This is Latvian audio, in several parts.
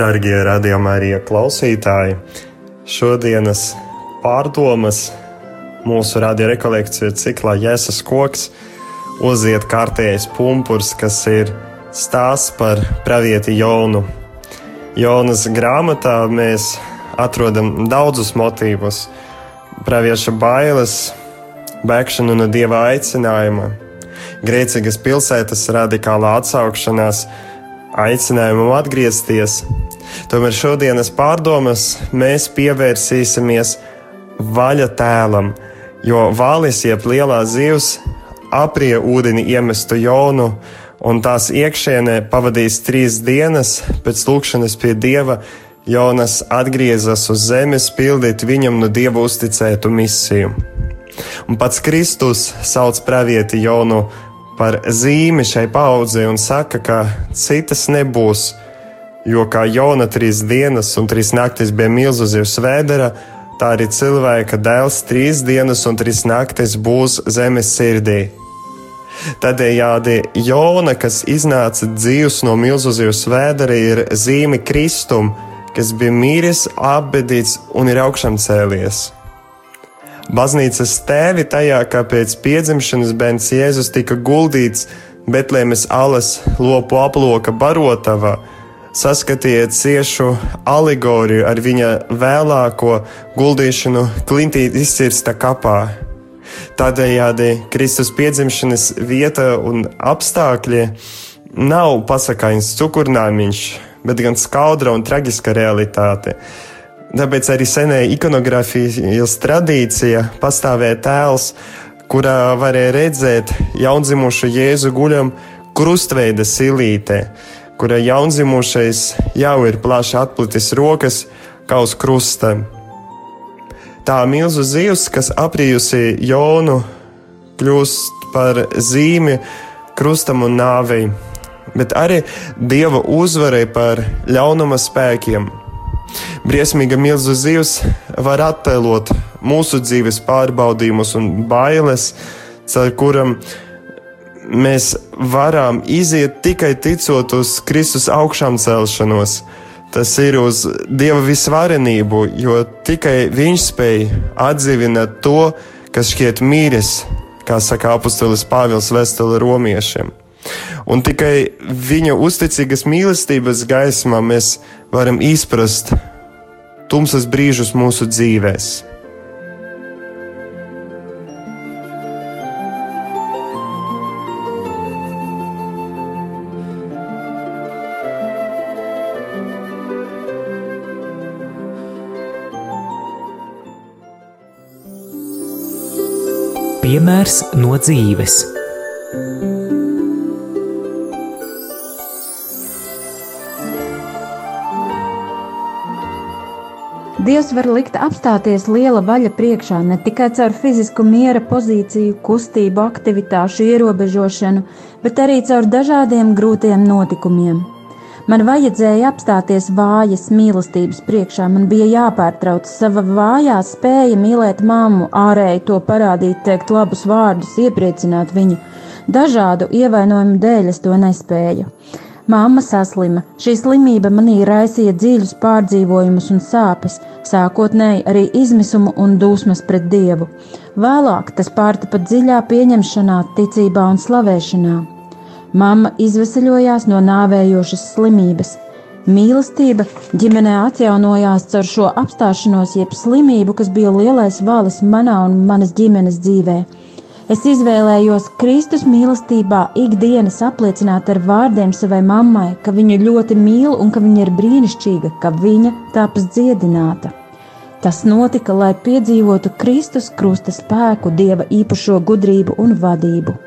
Darbie arī klausītāji, šodienas pārdomas mūsu radiorekolekciju ciklā Jēzus koks uziet kārtējais pumpurs, kas ir stāsts par pravieti Jonu. Jonas grāmatā mēs atrodam daudzus motīvus - pravieša bailes, bēgšanu no dieva aicinājuma, grēcīgas pilsētas radikālā atsaukšanās, aicinājumu atgriezties, Tomēr šodienas pārdomas mēs pievērsīsimies vaļa tēlam, jo vālis jeb lielā zivs aprie ūdeni iemestu jaunu, un tās iekšienē pavadīs trīs dienas pēc lūkšanas pie dieva. Jonas atgriezās uz zemes, pildīt viņam no dieva uzticētu misiju. Un pats Kristus sauc pravieti Jonu par zīmi šai paudzei un saka, ka citas nebūs, Jo kā Jona trīs dienas un trīs naktis bija milzu zivs vēdera, tā arī cilvēka dēls trīs dienas un trīs naktis būs zemes sirdī. Tādējādi Jona, kas iznāca dzīvs no milzu zivs vēdera, ir zīme Kristum, kas bija mīris, apbedīts un ir augšām cēlies. Baznīcas tēvi tajā, kā pēc piedzimšanas bērns Jēzus tika guldīts Betlēmes alas lopu aploka barotavā, saskatiet ciešu alegoriju ar viņa vēlāko guldīšanu klintī izcirsta kapā. Tādējādi Kristus piedzimšanas vieta un apstākļi nav pasakāns cukurnāmiņš, bet gan skaudra un traģiska realitāte. Tāpēc arī senē ikonogrāfijas tradīcija pastāvēja tēls, kurā varēja redzēt jaundzimušu Jēzu guļam krustveida silītē, kurai jaundzimušais jau ir plaši atplicis rokas kā uz krusta. Tā milzu zivs, kas aprijusi Jonu, kļūst par zīmi krustam un nāvei, bet arī dieva uzvarai par ļaunuma spēkiem. Briesmīga milzu zivs var attēlot mūsu dzīves pārbaudījumus un bailes, caur kurām mēs varam iziet tikai ticot uz Kristus augšām celšanos. Tas ir uz Dieva visvarenību, jo tikai Viņš spēj atdzīvināt to, kas šķiet mīris, kā saka apustulis Pāvils Vestuli romiešiem. Un tikai viņa uzticīgas mīlestības gaismā mēs varam izprast tumsas brīžus mūsu dzīvēm. Piemērs no dzīves. Dievs var likt apstāties liela vaļa priekšā ne tikai caur fizisku miera pozīciju, kustību, aktivitāšu ierobežošanu, bet arī caur dažādiem grūtiem notikumiem. Man vajadzēja apstāties vājas mīlestības priekšā, man bija jāpārtrauc sava vājā spēja mīlēt mammu, ārēji to parādīt, teikt labus vārdus, iepriecināt viņu. Dažādu ievainojumu dēļ es to nespēju. Māma saslima. Šī slimība manī raisīja dziļus pārdzīvojumus un sāpes, sākotnēji arī izmisumu un dusmas pret Dievu. Vēlāk tas pārta pat dziļā pieņemšanā, ticībā un slavēšanā. Mama izvesaļojās no nāvējošas slimības. Mīlestība ģimenē atjaunojās caur šo apstāšanos, jeb slimību, kas bija lielais valis manā un manas ģimenes dzīvē. Es izvēlējos Kristus mīlestībā ikdienas apliecināt ar vārdiem savai mammai, ka viņu ļoti mīlu un ka viņa ir brīnišķīga, ka viņa tapas dziedināta. Tas notika, lai piedzīvotu Kristus krusta spēku, Dieva īpašo gudrību un vadību.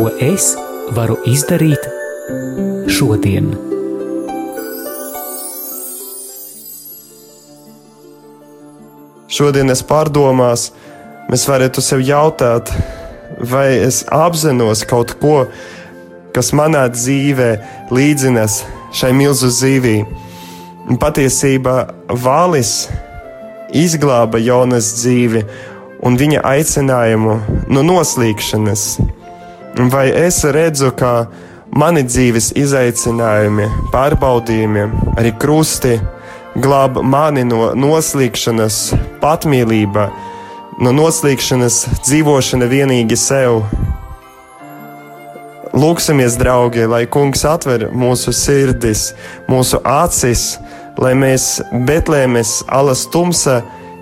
Ko es varu izdarīt šodien? Šodienas pārdomās mēs varētu sev jautāt, vai es apzinos kaut ko, kas manā dzīvē līdzinas šai milzu zīvī. Un patiesībā Vālis izglāba Jonas dzīvi un viņa aicinājumu no noslīkšanas. Vai es redzu, ka mani dzīves izaicinājumi, pārbaudījumi, arī krusti glāb mani no noslīkšanas, patmīlība, no noslīkšanas dzīvošana vienīgi sev. Lūksimies, draugi, lai Kungs atver mūsu sirdis, mūsu acis, lai mēs Betlēmes alas tumsa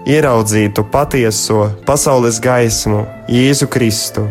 ieraudzītu patieso pasaules gaismu, Jēzu Kristu.